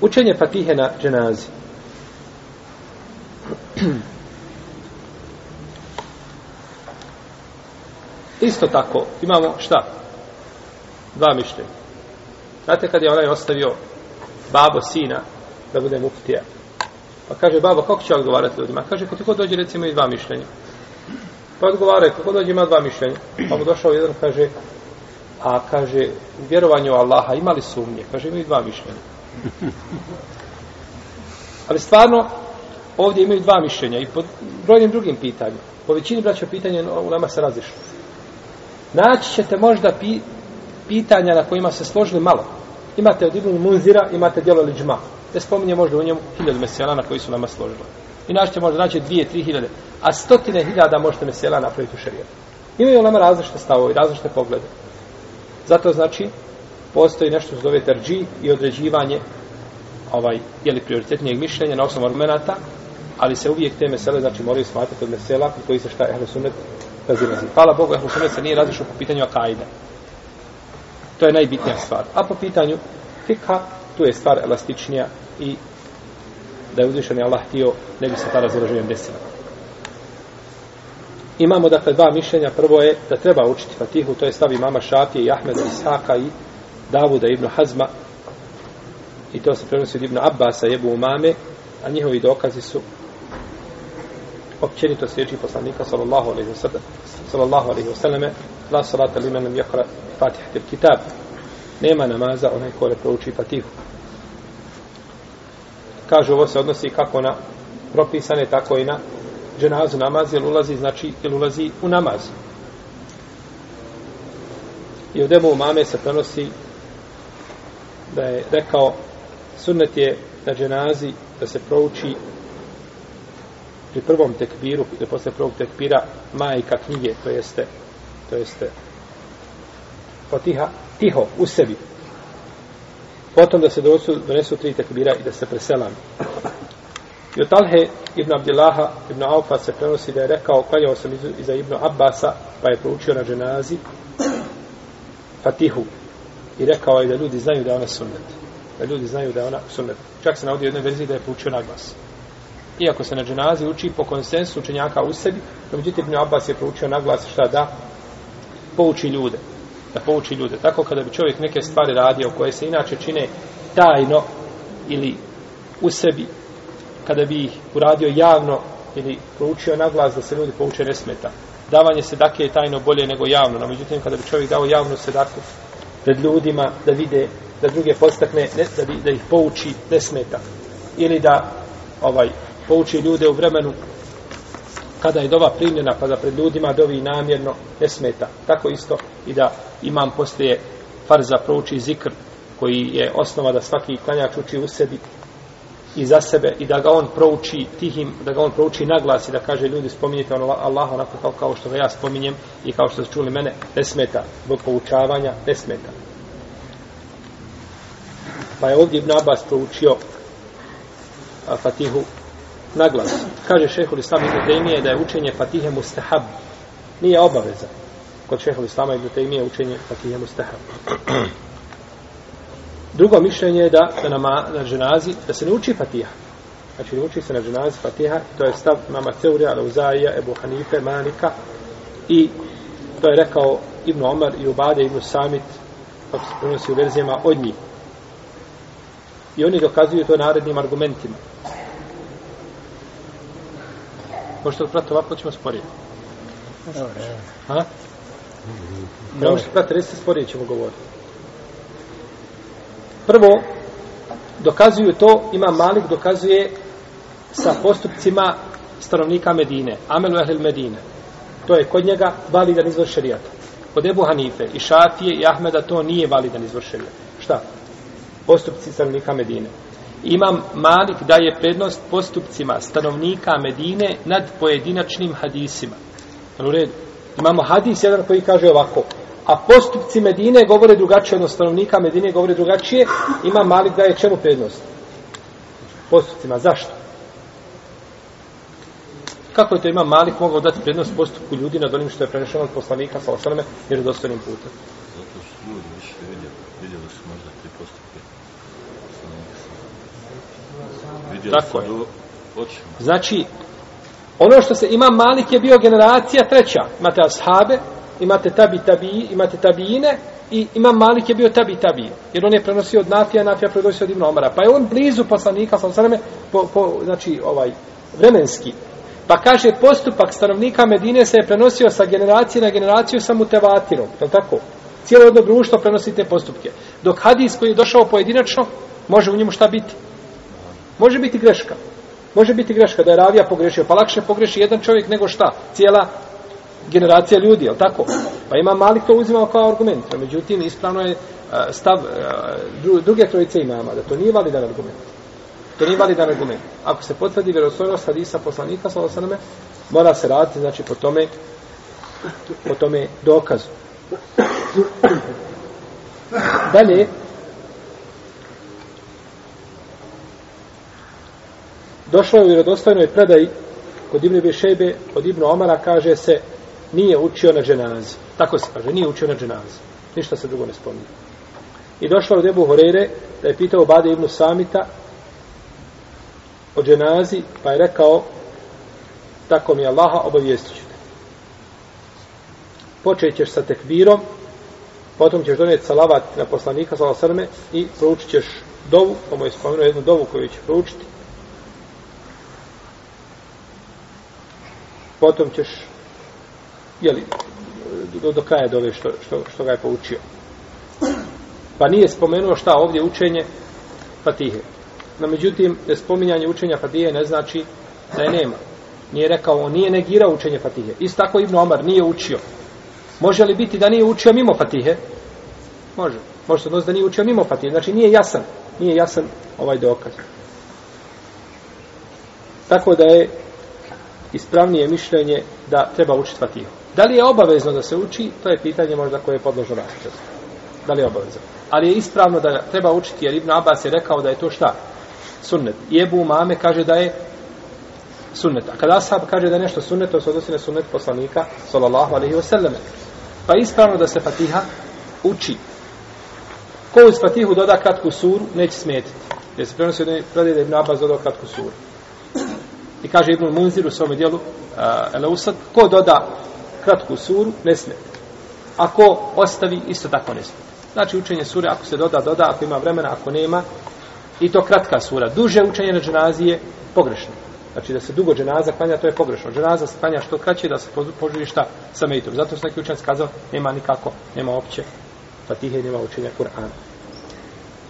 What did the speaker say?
Učenje Fatihe na dženazi. Isto tako, imamo šta? Dva mišljenja. Znate kad je onaj ostavio babo sina da bude muftija? Pa kaže, babo, kako će odgovarati ljudima? Kaže, pa kako dođe, recimo, i dva mišljenja. Pa odgovaraju, kako pa dođe, ima dva mišljenja. Pa mu došao jedan, kaže, a kaže, u vjerovanju Allaha imali sumnje? Kaže, imaju dva mišljenja. Ali stvarno, ovdje imaju dva mišljenja i po brojnim drugim pitanjima. Po većini braća pitanja u nama se razišlo. Naći ćete možda pi, pitanja na kojima se složili malo. Imate od Ibn Munzira, imate djelo Liđma. Ne spominje možda u njemu hiljadu mesijana na koji su nama složili. I naćete možda naći dvije, tri hiljade. A stotine hiljada možete mesijana napraviti u šarijetu. Imaju nama različite stavove, različite poglede. Zato znači, postoji nešto što zove terđi i određivanje ovaj, je li prioritetnijeg mišljenja na osnovu argumenata, ali se uvijek te mesele, znači moraju smatrati od mesela koji se šta ehlu sunnet razilazi. Hvala Bogu, ehlu sunnet se nije razišao po pitanju akajde. To je najbitnija stvar. A po pitanju fikha, tu je stvar elastičnija i da je uzvišen Allah htio, ne bi se ta razilaženja desila. Imamo dakle dva mišljenja. Prvo je da treba učiti Fatihu, to je stavi mama Šafije i Ahmeda Ishaka i Davuda ibn Hazma. I to se prenosi od ibn Abbasa i Ebu Umame, a njihovi dokazi su općenito sliječi poslanika sallallahu alaihi wa sallam sallallahu alaihi wa sallame la salata li menem jakra fatih kitab. Nema namaza onaj ko ne prouči Fatihu. Kažu ovo se odnosi kako na propisane tako i na dženazu namaz jer ulazi znači jer ulazi u namaz i od Ebu Mame se prenosi da je rekao sunnet je na dženazi da se prouči pri prvom tekbiru, da posle prvog tekbira majka knjige, to jeste to jeste potiha, tiho, u sebi. Potom da se donesu, donesu tri tekbira i da se preselam. I od Talhe ibn Abdillaha ibn Aufa se prenosi da je rekao, klanjao sam iza ibn Abbasa, pa je proučio na dženazi Fatihu. I rekao je da ljudi znaju da je ona sunnet. Da ljudi znaju da je ona sunnet. Čak se navodi u jednoj verziji da je proučio na glas. Iako se na dženazi uči po konsensu učenjaka u sebi, no međutim Ibn Abbas je proučio na glas šta da pouči ljude. Da pouči ljude. Tako kada bi čovjek neke stvari radio koje se inače čine tajno ili u sebi, kada bi ih uradio javno ili proučio na glas da se ljudi pouče ne smeta. Davanje sedake je tajno bolje nego javno, no međutim kada bi čovjek dao javnu sedaku pred ljudima da vide da druge postakne, ne, da, bi, da ih pouči ne smeta. Ili da ovaj pouči ljude u vremenu kada je dova primljena, pa da pred ljudima dovi namjerno ne smeta. Tako isto i da imam poslije farza prouči zikr koji je osnova da svaki klanjač uči u sebi i za sebe i da ga on prouči tihim, da ga on prouči naglas i da kaže ljudi spominjete ono Allah onako kao, kao što ga ja spominjem i kao što su čuli mene, ne smeta zbog poučavanja, ne smeta. Pa je ovdje Ibn Abbas proučio a, Fatihu naglas. Kaže šehol Islam Ibn Taymiye da je učenje Fatihe mustahab. Nije obaveza. Kod šehol Islama Ibn Taymiye učenje Fatihe mustahab. Drugo mišljenje je da, da na, na ženazi, da se ne uči Fatiha. Znači ne uči se na ženazi Fatiha, to je stav mama Ceurija, Lauzaija, Ebu Hanife, Manika i to je rekao Ibn Omar i Ubade Ibn Samit, kako se prenosi u verzijama od njih. I oni dokazuju to narednim argumentima. Možete li prati ovako, ćemo sporiti. Ha? Ne možete prati, recite sporije ćemo govoriti. Prvo, dokazuju to, ima Malik dokazuje sa postupcima stanovnika Medine, Amelu Ehlil Medine. To je kod njega validan izvor šerijata. Kod Ebu Hanife i Šafije i Ahmeda to nije validan izvor šerijata. Šta? Postupci stanovnika Medine. Imam Malik daje prednost postupcima stanovnika Medine nad pojedinačnim hadisima. U redu. Imamo hadis jedan koji kaže ovako. A postupci Medine govore drugačije, odnosno stanovnika Medine govore drugačije. Ima Malik daje čemu prednost? Postupcima. Zašto? Kako je to ima Malik mogao dati prednost postupku ljudi nad onim što je prenešeno od poslanika sa osaleme jer je putem? Zato što ljudi više vidjeli, vidjeli su možda te postupke. vidjeli Tako je. očima. Znači, ono što se ima Malik je bio generacija treća. Imate ashabe, imate tabi tabi, imate tabijine i imam Malik je bio tabi tabi. Jer on je prenosio od Nafija, Nafija prenosio od Ibn Omara. Pa je on blizu poslanika, sa osaname, po, po, znači, ovaj, vremenski. Pa kaže, postupak stanovnika Medine se je prenosio sa generacije na generaciju sa mutevatirom. Je tako? Cijelo jedno društvo prenosi te postupke. Dok hadis koji je došao pojedinačno, može u njemu šta biti? Može biti greška. Može biti greška da je ravija pogrešio, pa lakše pogreši jedan čovjek nego šta? Cijela generacija ljudi, je tako? Pa ima Malik to uzimao kao argument. No, međutim, ispravno je e, stav e, druge trojice imama, da to nije validan argument. To nije validan argument. Ako se potvrdi vjerostojnost hadisa poslanika, sa osaname, mora se raditi, znači, po tome, po tome dokazu. Dalje, došlo je u vjerodostojnoj predaji kod Ibn Bešebe, od Ibn Omara kaže se nije učio na dženazi. Tako se kaže, nije učio na dženazi. Ništa se drugo ne spominje. I došla od Ebu Horeire da je pitao Bade Ibn Samita o dženazi, pa je rekao tako mi Allaha obavijestit ću te. Počet ćeš sa tekbirom, potom ćeš donijeti salavat na poslanika sallallahu alejhi i proučit ćeš dovu, pa mu je spomenuo jednu dovu koju će proučiti. Potom ćeš jeli, e, do, do kraja dove što, što, što ga je poučio. Pa nije spomenuo šta ovdje učenje Fatihe. No, međutim, spominjanje učenja Fatihe ne znači da je nema. Nije rekao, on nije negirao učenje Fatihe. Isto tako Ibn Omar nije učio. Može li biti da nije učio mimo Fatihe? Može. Može se odnositi da nije učio mimo Fatihe. Znači nije jasan. Nije jasan ovaj dokaz. Tako da je ispravnije mišljenje da treba učiti Fatihu. Da li je obavezno da se uči, to je pitanje možda koje je podložno raspravi. Da li je obavezno? Ali je ispravno da treba učiti, jer Ibn Abbas je rekao da je to šta? Sunnet. I Ebu Mame kaže da je sunnet. A kada Ashab kaže da je nešto sunnet, to se odnosi na sunnet poslanika, sallallahu alaihi wa sallam. Pa je ispravno da se Fatiha uči. Ko uz Fatihu doda kratku suru, neće smetiti. Jer se prenosi od predaj da je Ibn Abbas dodao kratku suru. I kaže Ibn Munzir u svome dijelu, eh, uh, Elausad, ko doda kratku suru, ne smije. Ako ostavi, isto tako ne smije. Znači učenje sure, ako se doda, doda, ako ima vremena, ako nema, i to kratka sura. Duže učenje na dženazi je pogrešno. Znači da se dugo dženaza klanja, to je pogrešno. Dženaza se klanja što kraće da se požuri šta sa mejtom. Zato su neki učenci kazao, nema nikako, nema opće fatihe, nema učenja Kur'ana.